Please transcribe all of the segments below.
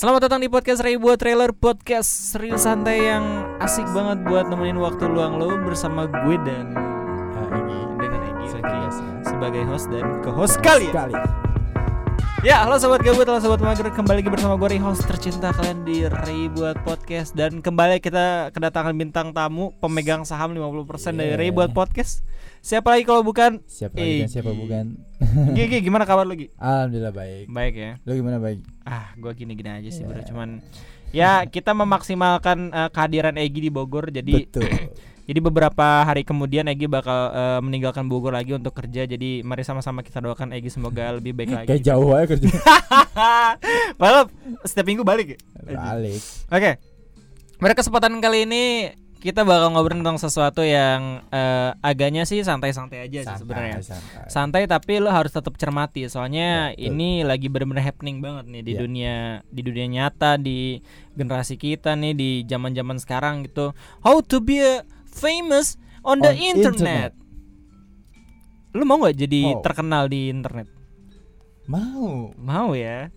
Selamat datang di podcast Ray buat trailer podcast serius santai yang asik banget buat nemenin waktu luang lo bersama gue dan uh, Egi dengan Egi lagi sebagai host dan co-host kalian. Sekali. Ya, halo sobat gabut, halo sobat mager, kembali lagi bersama gue Ray host tercinta kalian di Ray buat podcast dan kembali kita kedatangan bintang tamu pemegang saham 50% dari Yeah. Ray buat podcast. Siapa lagi kalau bukan Siapa lagi siapa bukan? Gigi, gimana kabar lu Gi? Alhamdulillah baik. Baik ya. Lo gimana baik? Ah, gua gini-gini aja sih, bro. Ya. Cuman ya kita memaksimalkan eh, kehadiran Egi di Bogor. Jadi Betul. jadi beberapa hari kemudian Egi bakal eh, meninggalkan Bogor lagi untuk kerja. Jadi mari sama-sama kita doakan Egi semoga lebih baik lagi. Kayak jauh aja kerja. Padahal setiap minggu balik ya. Balik. Oke. Pada kesempatan kali ini kita bakal ngobrol tentang sesuatu yang eh, agaknya sih santai-santai aja sih sebenarnya. santai. santai tapi lo harus tetap cermati soalnya Betul. ini lagi benar-benar happening banget nih di Ya. dunia di dunia nyata di generasi kita nih di zaman-zaman sekarang gitu how to be a famous on the On internet. Lu mau nggak jadi Mau. terkenal di internet? Mau. Mau ya.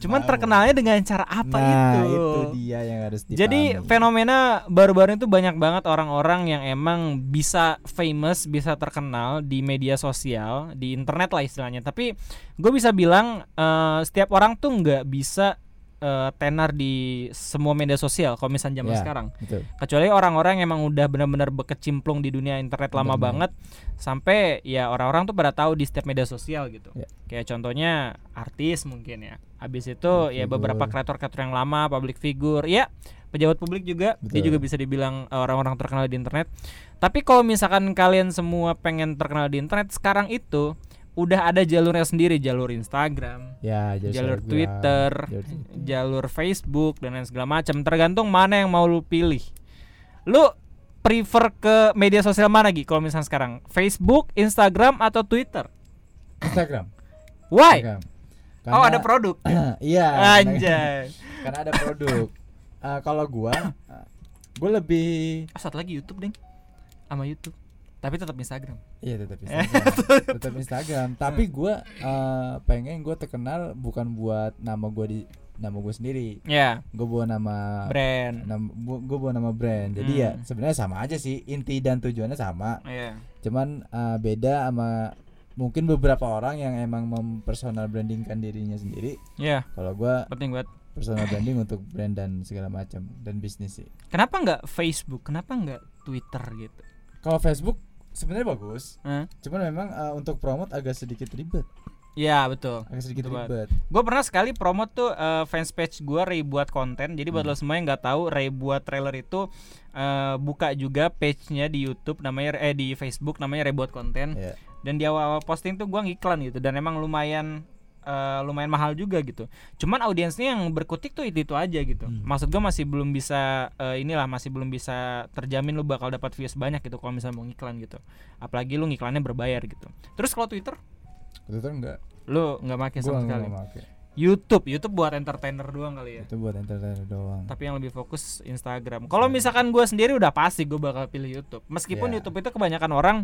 Cuman Mau. terkenalnya dengan cara apa nah, itu? itu dia yang harus dipahami. Jadi fenomena baru-baru itu banyak banget orang-orang yang emang bisa famous, bisa terkenal di media sosial, di internet lah istilahnya. Tapi gue bisa bilang eh, setiap orang tuh nggak bisa eh, tenar di semua media sosial. Kalau misalnya zaman Ya. sekarang, Betul. kecuali orang-orang yang emang udah benar-benar berkecimplung di dunia internet lama Benar. banget, sampai ya orang-orang tuh pada tahu di setiap media sosial gitu. Ya. Kayak contohnya artis mungkin ya. Habis itu ya Public beberapa figure. kreator-kreator yang lama, public figure, ya pejabat publik juga, dia Betul. juga bisa dibilang eh, orang-orang terkenal di internet. Tapi kalau misalkan kalian semua pengen terkenal di internet sekarang itu udah ada jalurnya sendiri, jalur Instagram, Ya, jalur, jalur Instagram, Twitter, jalur Twitter. jalur Facebook dan lain segala macam. Tergantung mana yang mau lu pilih. Lu prefer ke media sosial mana Gi kalau misalnya sekarang? Facebook, Instagram atau Twitter? Instagram. Why? Instagram. Oh, ada produk. Iya. karena- Anjay. Karena ada produk. Eh, kalau gua eh, gua lebih Ah, satu lagi YouTube, Ding. Sama YouTube. Tapi tetap Instagram. Iya tetap Instagram. tetap Instagram. Tapi gua eh, pengen gua terkenal bukan buat nama gua di nama gua sendiri. Ya, Gue bawa nama brand. nama gue bawa nama brand. Jadi ya Hmm. sebenarnya sama aja sih. Inti dan tujuannya sama. Iya. Cuman eh, beda sama mungkin beberapa orang yang emang mempersonal brandingkan dirinya sendiri. Iya, Kalau gua penting banget. personal branding untuk brand dan segala macam dan bisnis sih. Kenapa nggak Facebook? Kenapa nggak Twitter gitu? Kalau Facebook sebenarnya bagus. Hah? Cuman memang eh, untuk promote agak sedikit ribet. Ya, betul. Agak sedikit Betul ribet. Gue pernah sekali promote tuh eh, fans page gue Ray buat konten. Jadi buat Hmm. lo semua yang nggak tahu Ray buat trailer itu eh, buka juga page-nya di YouTube namanya eh di Facebook namanya Ray buat konten. Ya. Dan di awal-awal posting tuh gue ngiklan gitu dan emang lumayan eh, lumayan mahal juga gitu. Cuman audiensnya yang berkutik tuh itu itu aja gitu. Hmm. Maksud gue masih belum bisa eh, inilah masih belum bisa terjamin lu bakal dapat views banyak gitu kalau misalnya mau ngiklan gitu. Apalagi lu ngiklannya berbayar gitu. Terus kalau Twitter Twitter enggak. lu nggak pakai sama enggak sekali. pakai. YouTube, YouTube buat entertainer doang kali ya. Itu buat entertainer doang. Tapi yang lebih fokus Instagram. Kalau misalkan gue sendiri udah pasti gue bakal pilih YouTube. Meskipun Ya. YouTube itu kebanyakan orang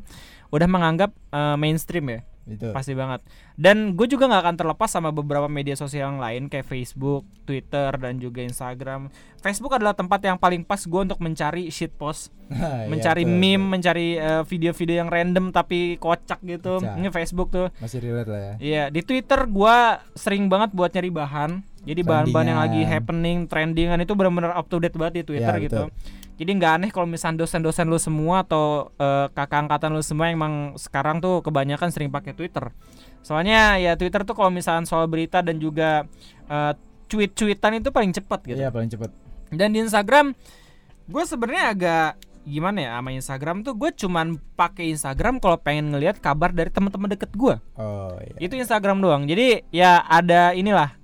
udah menganggap eh, mainstream ya, Itu. pasti banget. Dan gue juga nggak akan terlepas sama beberapa media sosial yang lain kayak Facebook, Twitter dan juga Instagram. Facebook adalah tempat yang paling pas gue untuk mencari shit post, Iya, mencari betul, meme, mencari eh, video-video yang random tapi kocak gitu. Kocak. Ini Facebook tuh. Masih relate lah ya. Iya, di Twitter gua sering banget buat nyari bahan. Jadi bahan-bahan yang lagi happening, trendingan itu benar-benar up to date banget di Twitter Ya, gitu. Jadi nggak aneh kalau misalnya dosen-dosen lu semua atau eh, kakak angkatan lu semua yang emang sekarang tuh kebanyakan sering pakai Twitter. Soalnya ya Twitter tuh kalau misalnya soal berita dan juga eh, tweet-tweetan itu paling cepat gitu. Iya paling cepet. Dan di Instagram gue sebenarnya agak gimana ya sama Instagram tuh gue cuman pakai Instagram kalau pengen ngelihat kabar dari teman-teman deket gue Oh iya. itu Instagram doang jadi ya ada inilah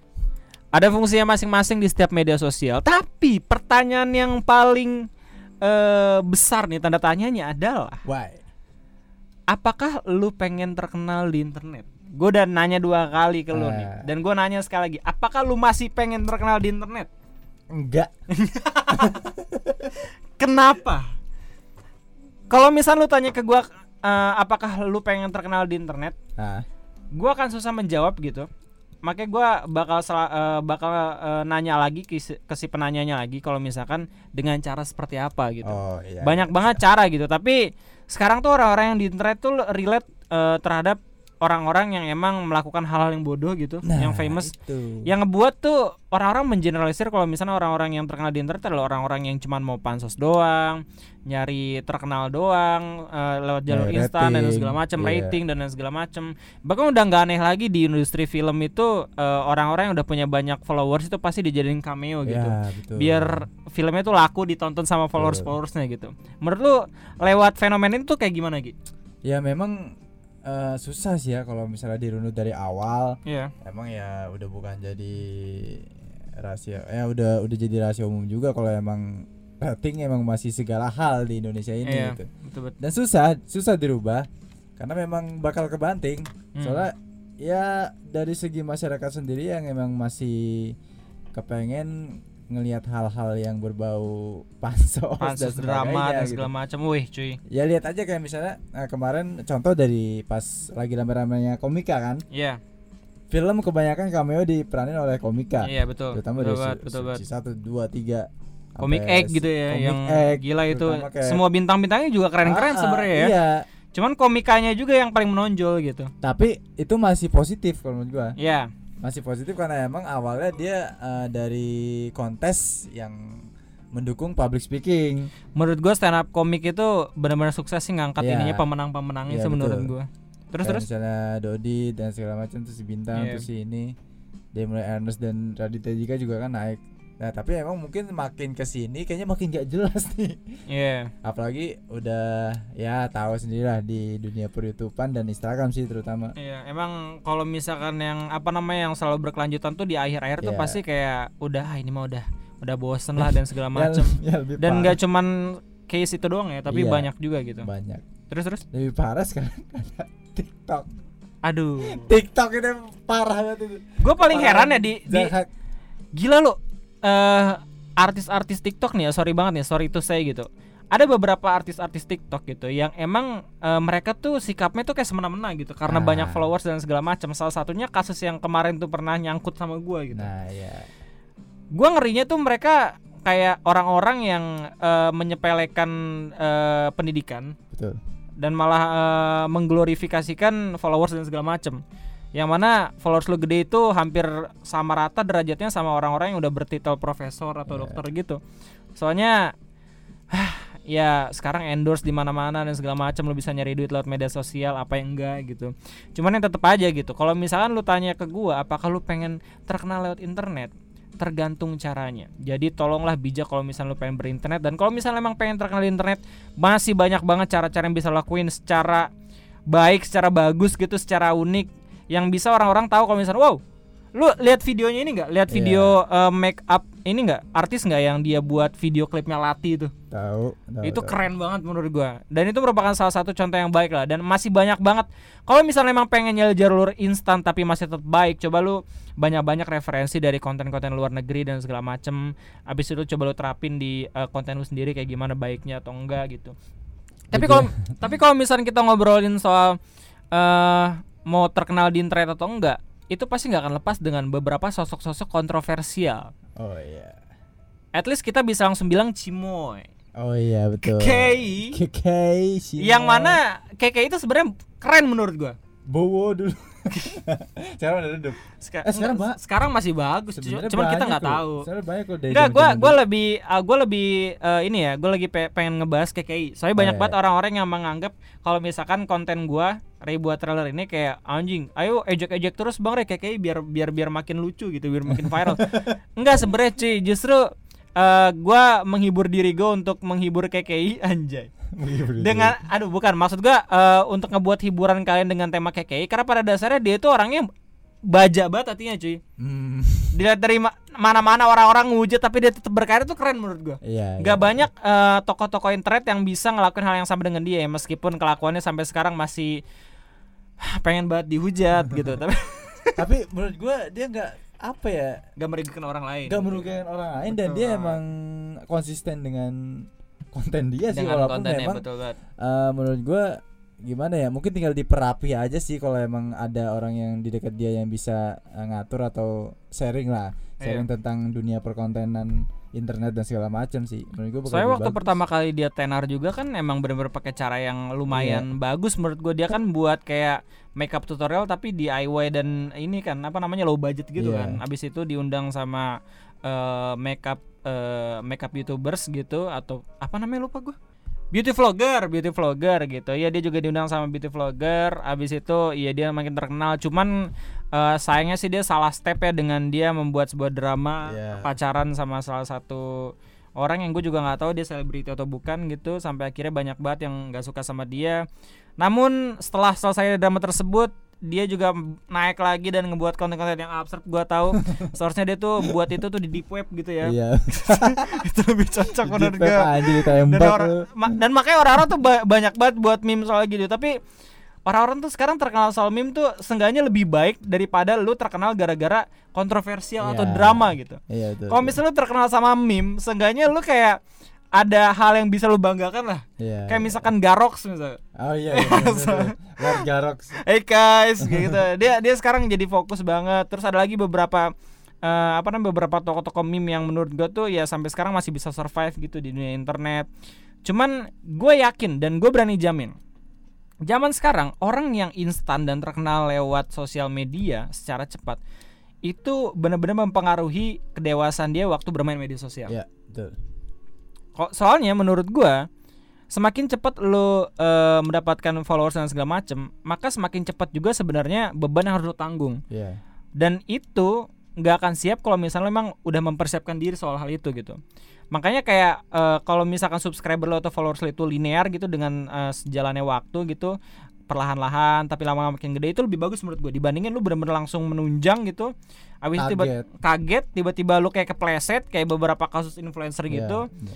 ada fungsinya masing-masing di setiap media sosial. Tapi pertanyaan yang paling eh, besar nih tanda tanyanya adalah Why? apakah lu pengen terkenal di internet? Gue udah nanya dua kali ke lu nih. Ah. dan gue nanya sekali lagi apakah lu masih pengen terkenal di internet? Enggak. kenapa? Kalau misal lu tanya ke gue apakah lu pengen terkenal di internet? Nah, gue akan susah menjawab gitu makanya gua bakal sela- eh, bakal eh, nanya lagi ke si, ke si penanyanya lagi kalau misalkan dengan cara seperti apa gitu. Oh iya. Banyak banget cara gitu, tapi sekarang tuh orang-orang yang di internet tuh relate eh, terhadap orang-orang yang emang melakukan hal-hal yang bodoh gitu, Nah, yang famous itu. yang ngebuat tuh orang-orang mengeneralisir kalau misalnya orang-orang yang terkenal di internet adalah orang-orang yang cuman mau pansos doang, nyari terkenal doang eh, lewat jalur Nyari instan dan segala macam, iya. rating dan segala macam. Bahkan udah nggak aneh lagi di industri film itu eh, orang-orang yang udah punya banyak followers itu pasti dijadiin cameo gitu. Ya, betul. Biar filmnya tuh laku ditonton sama followers-followersnya gitu. Menurut lu lewat fenomena itu kayak gimana gitu? ya memang eh, susah sih ya kalau misalnya dirunut dari awal Iya. emang ya udah bukan jadi rahasia ya udah udah jadi rahasia umum juga kalau emang rating emang masih segala hal di Indonesia ini Iya. gitu. Betul betul. dan susah susah dirubah karena memang bakal kebanting Hmm. soalnya ya dari segi masyarakat sendiri yang emang masih kepengen ngelihat hal-hal yang berbau pansos, Pansus dan drama dan gitu. segala macam. Wih, cuy. ya lihat aja kayak misalnya nah, kemarin contoh dari pas lagi rame-ramenya komika kan Iya. film kebanyakan cameo diperanin oleh komika Iya, betul. terutama betul dari betul. Suci satu dua tiga Komik Egg gitu ya Comic yang Egg, gila itu. kayak- Semua bintang-bintangnya juga keren-keren Ah, sebenarnya ya. iya Cuman komikanya juga yang paling menonjol gitu. tapi itu masih positif kalau menurut gua Iya. Masih positif karena emang awalnya dia eh, dari kontes yang mendukung public speaking Menurut gua stand up komik itu benar-benar sukses sih ngangkat Iya. ininya pemenang-pemenangnya Iya, sih menurut gua. Terus Kayak terus misalnya Dodi dan segala macam terus si bintang Iya. terus si ini dia mulai Ernest dan Raditya Dika juga kan naik nah tapi emang mungkin makin ke sini kayaknya makin gak jelas nih Iya. apalagi udah ya tahu sendirilah di dunia peryoutuban dan Instagram sih terutama Iya, emang kalau misalkan yang apa namanya yang selalu berkelanjutan tuh di akhir-akhir tuh Iya. pasti kayak udah ah, ini mah udah udah bosen lah dan segala macem. Ya, lebih dan nggak cuman case itu doang ya, tapi Iya. banyak juga gitu. banyak Terus terus. lebih parah sekarang ada TikTok Aduh. TikTok ini parah banget itu Gue paling Parah, heran ya di, di gila lo eh artis-artis TikTok nih ya, sorry banget nih, sorry to say gitu. Ada beberapa artis-artis TikTok gitu yang emang eh, mereka tuh sikapnya tuh kayak semena-mena gitu karena Ah. banyak followers dan segala macam. Salah satunya kasus yang kemarin tuh pernah nyangkut sama gua gitu. nah ya Gua ngerinya tuh mereka kayak orang-orang yang eh, menyepelekan eh, pendidikan betul dan malah eh, mengglorifikasikan followers dan segala macem yang mana followers lu gede itu hampir sama rata derajatnya sama orang-orang yang udah bertitel profesor atau Iya. dokter gitu. Soalnya ah, ya sekarang endorse di mana-mana dan segala macam lu bisa nyari duit lewat media sosial apa yang enggak gitu. Cuman yang tetep aja gitu kalau misalkan lu tanya ke gua apakah lu pengen terkenal lewat internet? Tergantung caranya. Jadi tolonglah bijak kalau misalnya lu pengen berinternet. Dan kalau misalnya emang pengen terkenal di internet masih banyak banget cara-cara yang bisa lakuin secara baik, secara bagus gitu, secara unik yang bisa orang-orang tahu kalau misalnya wow, lu lihat videonya ini nggak? Lihat Iya. video eh, make up ini nggak? Artis nggak yang dia buat video klipnya Lati itu? tahu itu tahu. keren banget menurut gua dan itu merupakan salah satu contoh yang baik lah dan masih banyak banget kalau misalnya emang pengen nyari jalur instan tapi masih tetap baik coba lu banyak-banyak referensi dari konten-konten luar negeri dan segala macem abis itu coba lu terapin di eh, konten lu sendiri kayak gimana baiknya atau enggak gitu tapi Betul. kalau tapi kalau misalnya kita ngobrolin soal eh mau terkenal di internet atau enggak itu pasti nggak akan lepas dengan beberapa sosok-sosok kontroversial. Oh iya. At least kita bisa langsung bilang cimoy. Oh iya betul. Kekei. Kekei Shima. yang mana Keke itu sebenarnya keren menurut gua. Bowo dulu. Sekarang udah redup. Seka- Eh, sekarang enggak, ba- sekarang masih bagus, cuman kita nggak tahu. Banyak loh Enggak, gua zaman-zaman gua lebih uh, gua lebih uh, ini ya, gua lagi pe- pengen ngebahas KKI. Soalnya Oh, banyak iya, banget orang-orang yang menganggap kalau misalkan konten gua Ray buat trailer ini kayak anjing, ayo ejek-ejek terus Bang Ray KKI biar biar biar makin lucu gitu, biar makin viral. Enggak sebenarnya cuy, justru uh, gua menghibur diri gua untuk menghibur KKI anjay. Dengan aduh bukan maksud gua eh, untuk ngebuat hiburan kalian dengan tema KKI karena pada dasarnya dia itu orangnya baja banget hatinya cuy Hmm, dilihat dari ma- mana-mana orang-orang ngujat tapi dia tetap berkarya itu keren menurut gua iya Gak iya. banyak eh, tokoh-tokoh internet yang bisa ngelakuin hal yang sama dengan dia ya meskipun kelakuannya sampai sekarang masih pengen banget dihujat gitu tapi tapi menurut gua dia nggak apa ya? Gak merugikan orang lain. Nggak merugikan orang lain dan Betul. dia emang konsisten dengan konten dia sih dengan walaupun kontennya memang betul banget. eh, menurut gua gimana ya mungkin tinggal diperapi aja sih kalau emang ada orang yang di dekat dia yang bisa eh, ngatur atau sharing lah sharing tentang dunia perkontenan internet dan segala macam sih menurut gue Soalnya waktu bagus. pertama kali dia tenar juga kan emang bener-bener pakai cara yang lumayan bagus menurut gue dia kan buat kayak makeup tutorial tapi DIY dan ini kan apa namanya low budget gitu Iya. kan. Abis itu diundang sama eh, makeup eh, makeup youtubers gitu atau apa namanya lupa gue. Beauty vlogger, beauty vlogger gitu. Ya dia juga diundang sama beauty vlogger. Abis itu ya dia makin terkenal. Cuman eh, sayangnya sih dia salah step ya dengan dia membuat sebuah drama Iya. pacaran sama salah satu orang yang gue juga nggak tahu dia selebriti atau bukan gitu sampai akhirnya banyak banget yang nggak suka sama dia namun setelah selesai drama tersebut dia juga naik lagi dan ngebuat konten-konten yang absurd gue tahu. Seharusnya dia tuh buat itu tuh di deep web gitu ya. Iya. Itu lebih cocok menurut aja dan, orang- tuh. ma- dan makanya orang-orang tuh ba- banyak banget buat meme soal gitu. Tapi orang-orang tuh sekarang terkenal soal meme tuh seenggaknya lebih baik daripada lu terkenal gara-gara kontroversial atau Iya. drama gitu. Iya kalau misalnya lu terkenal sama meme, seenggaknya lu kayak ada hal yang bisa lu banggakan lah. iya Kayak misalkan Garox misalnya. oh iya iya, betul, betul. Garox Hey guys, gitu. Dia dia sekarang jadi fokus banget. Terus ada lagi beberapa eh, apa namanya beberapa toko-toko meme yang menurut gue tuh ya sampai sekarang masih bisa survive gitu di dunia internet. Cuman gue yakin dan gue berani jamin. Zaman sekarang orang yang instan dan terkenal lewat sosial media secara cepat itu benar-benar mempengaruhi kedewasaan dia waktu bermain media sosial. iya betul Kok soalnya menurut gua semakin cepat lo eh, mendapatkan followers dan segala macem, maka semakin cepat juga sebenarnya beban yang harus lo tanggung. iya Dan itu nggak akan siap kalau misalnya memang udah mempersiapkan diri soal hal itu gitu. Makanya kayak eh, kalau misalkan subscriber lo atau followers lo itu linear gitu dengan eh, sejalannya waktu gitu perlahan-lahan tapi lama-lama makin gede itu lebih bagus menurut gue dibandingin lu bener-bener langsung menunjang gitu abis tiba Kaget. tiba-tiba lu kayak kepleset kayak beberapa kasus influencer Iya, gitu iya.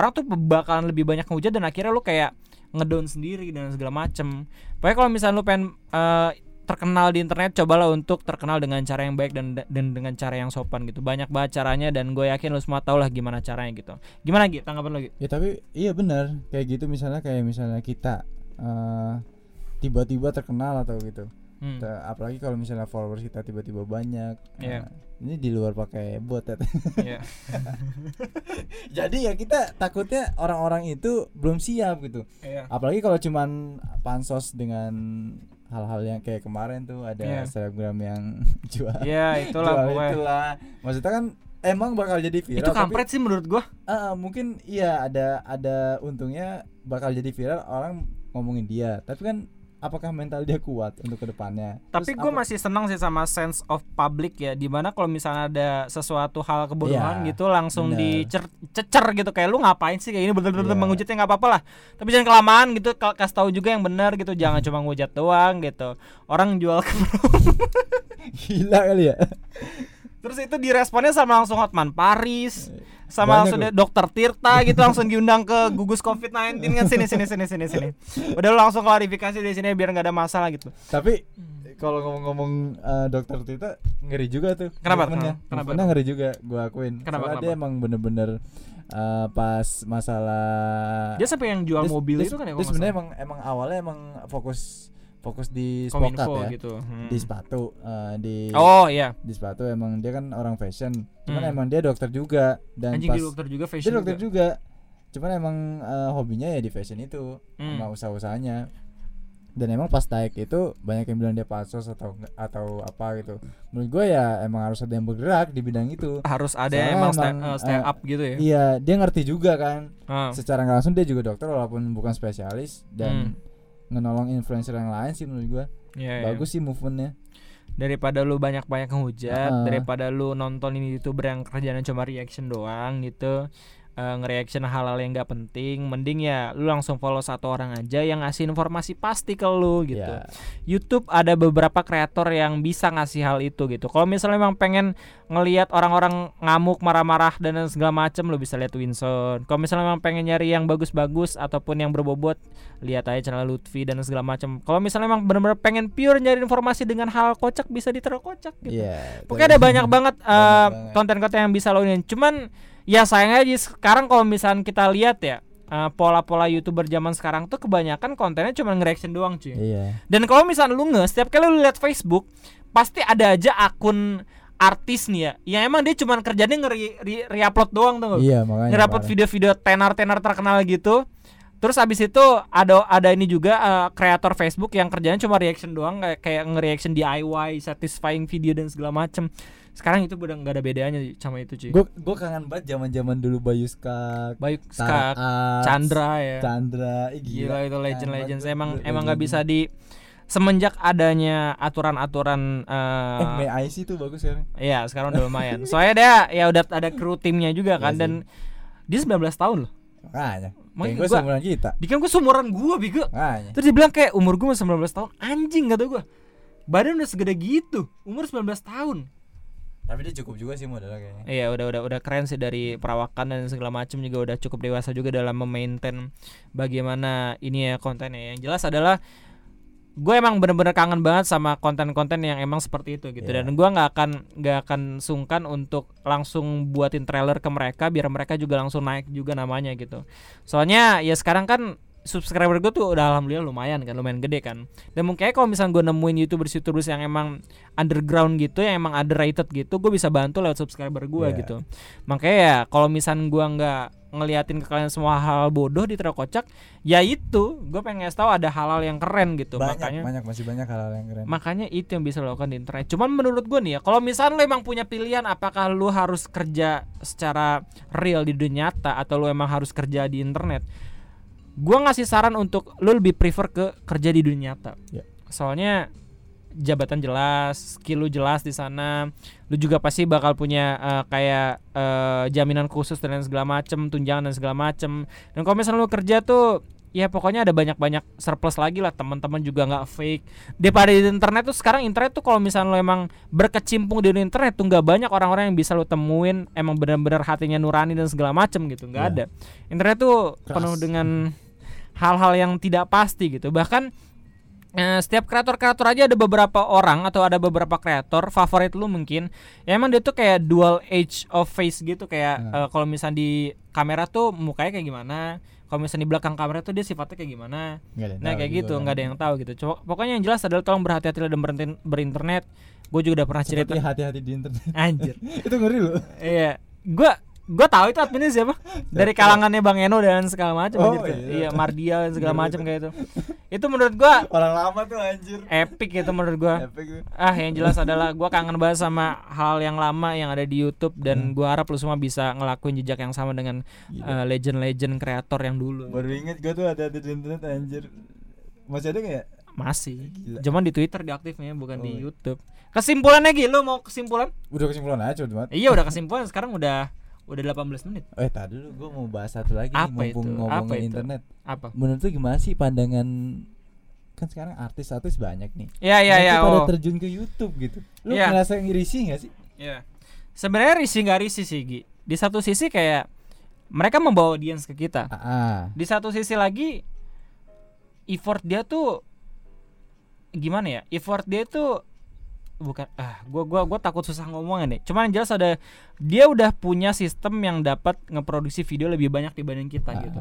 Orang tuh bakalan lebih banyak ngehujat dan akhirnya lu kayak ngedown sendiri dan segala macem. Pokoknya kalau misalnya lu pengen eh, terkenal di internet, cobalah untuk terkenal dengan cara yang baik dan dan dengan cara yang sopan gitu. Banyak banget caranya dan gue yakin lu semua tau lah gimana caranya gitu. Gimana gitu? Tanggapan lagi? Ya tapi iya benar kayak gitu misalnya kayak misalnya kita eh, tiba-tiba terkenal atau gitu. Hmm. Apalagi kalau misalnya followers kita tiba-tiba banyak. Iya. Nah, ini di luar pakai bot ya. Iya. Jadi ya kita takutnya orang-orang itu belum siap gitu. Iya. Apalagi kalau cuman pansos dengan hal-hal yang kayak kemarin tuh ada Iya. selebgram yang jual Iya, itulah jual itulah. Maksudnya kan emang bakal jadi viral Itu tapi- kampret sih menurut gua. Ah, mungkin iya ada ada untungnya bakal jadi viral orang ngomongin dia tapi kan apakah mental dia kuat untuk ke depannya Tapi gue masih senang sih sama sense of public ya Di mana kalau misalnya ada sesuatu hal kebodohan Iya, gitu Langsung bener. dicecer gitu Kayak lu ngapain sih kayak ini bener-bener Iya. menghujatnya nggak apa-apa lah Tapi jangan kelamaan gitu ka- Kasih tahu juga yang benar gitu Jangan cuma ngehujat doang gitu Orang jual gila kali ya Terus itu diresponnya sama langsung Hotman Paris sama Banyak langsung loh. dokter Tirta gitu langsung diundang ke gugus COVID-19 kan sini sini sini sini sini. Udah lu langsung klarifikasi di sini biar nggak ada masalah gitu. tapi kalau ngomong-ngomong eh, dokter Tita ngeri juga tuh Kenapa? Kenapa? Movementnya ngeri juga gua akuin Kenapa, Soalnya kenapa? dia emang bener-bener eh, pas masalah Dia sampai yang jual mobil itu kan ya sebenarnya emang emang awalnya emang fokus fokus di Kominfo spokat ya gitu. Hmm. di sepatu eh, di Oh iya. di sepatu emang dia kan orang fashion cuman Hmm. emang dia dokter juga dan Anjing pas dia dokter juga dia fashion. dokter juga. cuman emang eh, hobinya ya di fashion itu Hmm. sama usaha-usahanya dan emang pas naik itu banyak yang bilang dia palsu atau atau apa gitu menurut gue ya emang harus ada yang bergerak di bidang itu Harus ada Soalnya emang stand, eh, stand eh, up gitu ya. iya dia ngerti juga kan Ah. secara nggak langsung dia juga dokter walaupun bukan spesialis dan Hmm. Ngenolong influencer yang lain sih menurut gue Iya, iya. bagus sih movementnya Daripada lu banyak-banyak ngehujat, Heeh. daripada lu nonton ini youtuber yang kerjanya cuma reaction doang gitu. Eh, nge-reaction hal-hal yang gak penting mending ya lu langsung follow satu orang aja yang ngasih informasi pasti ke lu gitu Ya. YouTube ada beberapa kreator yang bisa ngasih hal itu gitu. Kalau misalnya memang pengen ngelihat orang-orang ngamuk, marah-marah dan segala macem, lo bisa lihat Winson. Kalau misalnya memang pengen nyari yang bagus-bagus ataupun yang berbobot, lihat aja channel Lutfi dan segala macem. Kalau misalnya memang benar-benar pengen pure nyari informasi dengan hal kocak, bisa ditaruh kocak gitu. Iya. Pokoknya ada banyak banget eh, banget. konten-konten yang bisa lo ini. Cuman ya sayangnya aja sekarang kalau misalnya kita lihat ya eh, pola-pola youtuber zaman sekarang tuh kebanyakan kontennya cuma nge-reaction doang cuy. Iya. Dan kalau misalnya lu nge, setiap kali lu lihat Facebook, pasti ada aja akun artis nih ya, yang emang dia cuma kerjanya nge-re-upload doang tuh. Iya, makanya. Nge-upload video-video tenar-tenar terkenal gitu. Terus abis itu ada ada ini juga eh, kreator Facebook yang kerjanya cuma reaction doang kayak kayak nge-reaction DIY, satisfying video dan segala macem. Sekarang itu udah nggak ada bedanya sama itu cuy. Gue gue kangen banget zaman-zaman dulu Bayu Skak, Tara Skak, Chandra ya. Chandra, Ih, Gila itu legend-legend. Kangen Saya emang emang nggak bisa legend. di semenjak adanya aturan-aturan Eh, eh May IC tuh bagus sekarang. Iya sekarang udah lumayan Soalnya dia ya udah ada kru timnya juga kan Iya Dan dia 19 tahun loh Makanya. Makanya gue gua- seumuran kita. Dia kan gue seumuran gue Bigo Makanya. Terus dia bilang kayak umur gue masih 19 tahun Anjing kata gue Badan udah segede gitu Umur 19 tahun Tapi dia cukup juga sih modalnya kayaknya. Iya udah udah udah keren sih dari perawakan dan segala macam juga udah cukup dewasa juga dalam memaintain bagaimana ini ya kontennya. Yang jelas adalah gue emang bener-bener kangen banget sama konten-konten yang emang seperti itu gitu Iya. dan gue nggak akan nggak akan sungkan untuk langsung buatin trailer ke mereka biar mereka juga langsung naik juga namanya gitu soalnya ya sekarang kan subscriber gue tuh udah alhamdulillah lumayan kan lumayan gede kan dan mungkin kalau misalnya gue nemuin youtubers youtubers yang emang underground gitu yang emang underrated gitu gue bisa bantu lewat subscriber gue Iya. gitu makanya ya kalau misalnya gue nggak ngeliatin ke kalian semua hal bodoh di terkocak ya itu gue pengen ngasih tahu ada hal-hal yang keren gitu banyak, makanya banyak masih banyak hal-hal yang keren. makanya itu yang bisa lo lakukan di internet cuman menurut gue nih ya kalau misalnya lo emang punya pilihan apakah lo harus kerja secara real di dunia nyata atau lo emang harus kerja di internet gue ngasih saran untuk lo lebih prefer ke kerja di dunia nyata Ya. soalnya jabatan jelas, skill lu jelas di sana. Lu juga pasti bakal punya eh, kayak eh, jaminan khusus dan segala macem, tunjangan dan segala macem. Dan kalau misalnya lu kerja tuh ya pokoknya ada banyak-banyak surplus lagi lah teman-teman juga nggak fake daripada di internet tuh sekarang internet tuh kalau misalnya lo emang berkecimpung di internet tuh nggak banyak orang-orang yang bisa lo temuin emang benar-benar hatinya nurani dan segala macem gitu nggak Iya. ada internet tuh Keras. penuh dengan hal-hal yang tidak pasti gitu bahkan Eh, setiap kreator-kreator aja ada beberapa orang atau ada beberapa kreator favorit lu mungkin ya emang dia tuh kayak dual age of face gitu kayak Nah. eh, kalau misalnya di kamera tuh mukanya kayak gimana kalau misalnya di belakang kamera tuh dia sifatnya kayak gimana nah kayak juga gitu kan. nggak ada yang tahu gitu Coba, pokoknya yang jelas adalah tolong berhati-hati dalam berintin- berinternet gue juga udah pernah cerita hati-hati di internet. anjir itu ngeri loh. iya gue gue tahu itu adminnya siapa dari kalangannya bang Eno dan segala macam Oh, anjir. iya. iya Mardia dan segala Iya, macam kayak itu itu menurut gue Orang lama tuh anjir. epic gitu menurut gua Epic ah yang jelas adalah gua kangen banget sama hal yang lama yang ada di YouTube Hmm. dan gua harap lu semua bisa ngelakuin jejak yang sama dengan eh, legend-legend kreator yang dulu Baru inget gue tuh ada di internet anjir. Masih ada nggak ya? masih Gila. cuman di Twitter diaktifnya bukan di Oh, iya. YouTube kesimpulannya gitu mau kesimpulan Udah kesimpulan aja cuma. iya udah kesimpulan sekarang udah udah 18 menit Eh tadi dulu gue mau bahas satu lagi Apa nih, mumpung itu? ngomongin Apa itu? internet. apa Menurut lu gimana sih pandangan kan sekarang artis-artis banyak nih. ya ya Mereka ya pada oh terjun ke YouTube gitu. Lu Iya. ngerasa risih gak sih? Iya. Sebenarnya risih nggak risih sih Gi. Di satu sisi kayak mereka membawa audiens ke kita. Ah. Di satu sisi lagi effort dia tuh gimana ya? Effort dia tuh bukan ah gua gua gua takut susah ngomongnya nih. Cuman yang jelas ada dia udah punya sistem yang dapat ngeproduksi video lebih banyak dibanding kita Ah. gitu.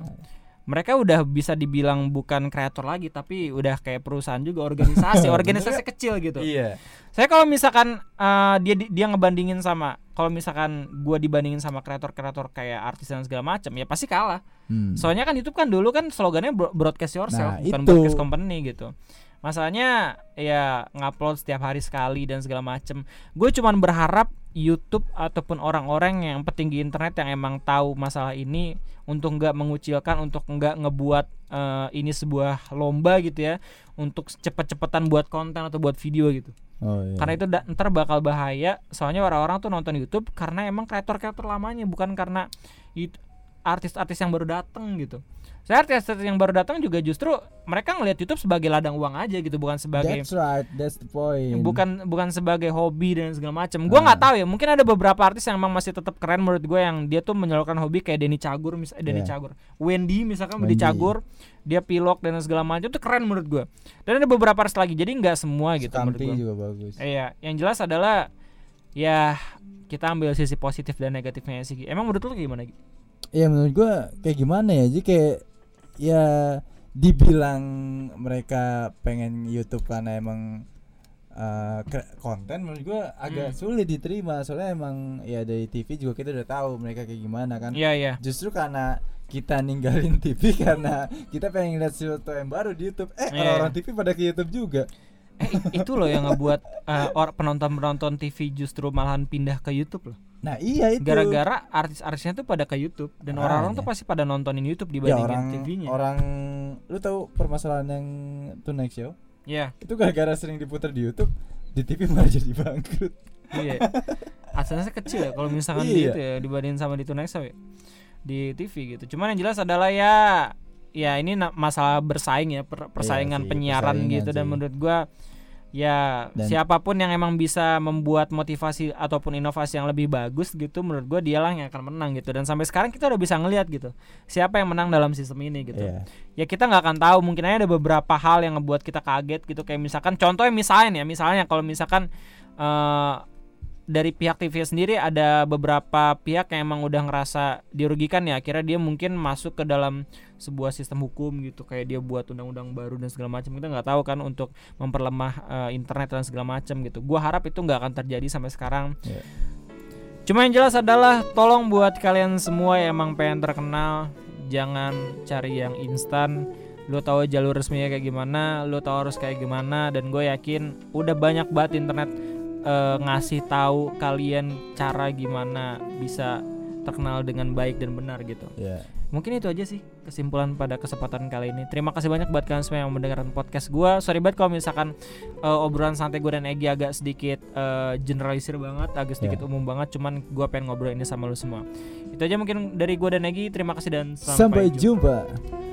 Mereka udah bisa dibilang bukan kreator lagi tapi udah kayak perusahaan juga organisasi, organisasi kecil gitu. Iya. Saya kalau misalkan eh, dia dia ngebandingin sama kalau misalkan gua dibandingin sama kreator-kreator kayak artis dan segala macam ya pasti kalah. Hmm. Soalnya kan YouTube kan dulu kan slogannya bro- broadcast yourself Nah, bukan itu. broadcast company gitu. Masalahnya ya ngupload setiap hari sekali dan segala macem Gue cuman berharap YouTube ataupun orang-orang yang petinggi internet yang emang tahu masalah ini untuk nggak mengucilkan, untuk nggak ngebuat eh, ini sebuah lomba gitu ya, untuk cepet-cepetan buat konten atau buat video gitu. Oh iya. Karena itu da- ntar bakal bahaya. Soalnya orang-orang tuh nonton YouTube karena emang kreator-kreator lamanya bukan karena artis-artis yang baru datang gitu. Saya artis-artis yang baru datang juga justru mereka ngelihat YouTube sebagai ladang uang aja gitu, bukan sebagai That's right, that's the point. bukan bukan sebagai hobi dan segala macam. Gua Ah. nggak tahu ya, mungkin ada beberapa artis yang emang masih tetap keren menurut gue yang dia tuh menyalurkan hobi kayak Denny Cagur misalnya Denny Yeah. Cagur. Wendy misalkan Wendy. Cagur, dia pilok dan segala macam itu keren menurut gue. Dan ada beberapa artis lagi. Jadi nggak semua gitu menurut Skamti gue. juga bagus. Iya, yang jelas adalah ya kita ambil sisi positif dan negatifnya sih. Emang menurut lu gimana? Gi? Iya menurut gua kayak gimana ya? Jadi kayak ya dibilang mereka pengen YouTube karena emang uh, konten menurut gua agak Hmm. sulit diterima soalnya emang ya dari TV juga kita udah tahu mereka kayak gimana kan Iya iya. justru karena kita ninggalin TV karena kita pengen lihat sesuatu yang baru di YouTube eh Iya. orang-orang TV pada ke YouTube juga Eh, itu loh yang ngebuat eh, or penonton-penonton TV justru malahan pindah ke YouTube loh. Nah iya itu Gara-gara artis-artisnya tuh pada ke YouTube dan Makanya. orang-orang tuh pasti pada nontonin YouTube ya dibandingin orang TV-nya. orang lu tahu permasalahan yang Tonight Show Iya, itu gara-gara sering diputar di YouTube di TV malah jadi bangkrut iya. Adsense kecil ya kalau misalkan di Iya. itu ya dibandingin sama di Tonight Show ya. Di TV gitu. Cuman yang jelas adalah ya ya ini na- masalah bersaing ya, per- persaingan Iya sih, penyiaran persaingan gitu dan sih. menurut gua ya Dan- siapa pun yang emang bisa membuat motivasi ataupun inovasi yang lebih bagus gitu menurut gua dialah yang akan menang gitu. Dan sampai sekarang kita udah bisa ngelihat gitu siapa yang menang dalam sistem ini gitu. Iya. ya kita nggak akan tahu mungkin aja ada beberapa hal yang ngebuat kita kaget gitu. Kayak misalkan contohnya misalnya ya misalnya kalau misalkan eh, dari pihak TV sendiri ada beberapa pihak yang emang udah ngerasa dirugikan ya. Akhirnya dia mungkin masuk ke dalam sebuah sistem hukum gitu. Kayak dia buat undang-undang baru dan segala macam. Kita nggak tahu kan untuk memperlemah eh, internet dan segala macam gitu. Gua harap itu nggak akan terjadi sampai sekarang. Iya. Cuma yang jelas adalah tolong buat kalian semua yang emang pengen terkenal jangan cari yang instan. Lu tahu jalur resminya kayak gimana, lu tahu harus kayak gimana dan gue yakin udah banyak banget internet eh, ngasih tahu kalian cara gimana bisa terkenal dengan baik dan benar gitu. Iya. Mungkin itu aja sih kesimpulan pada kesempatan kali ini. Terima kasih banyak buat kalian semua yang mendengarkan podcast gua. Sorry banget kalau misalkan eh, obrolan santai gue dan Egi agak sedikit eh, generalisir banget, agak sedikit Ya. umum banget. Cuman gua pengen ngobrol ini sama lu semua. Itu aja mungkin dari gua dan Egi. Terima kasih dan Sampai sampai, jumpa. jumpa.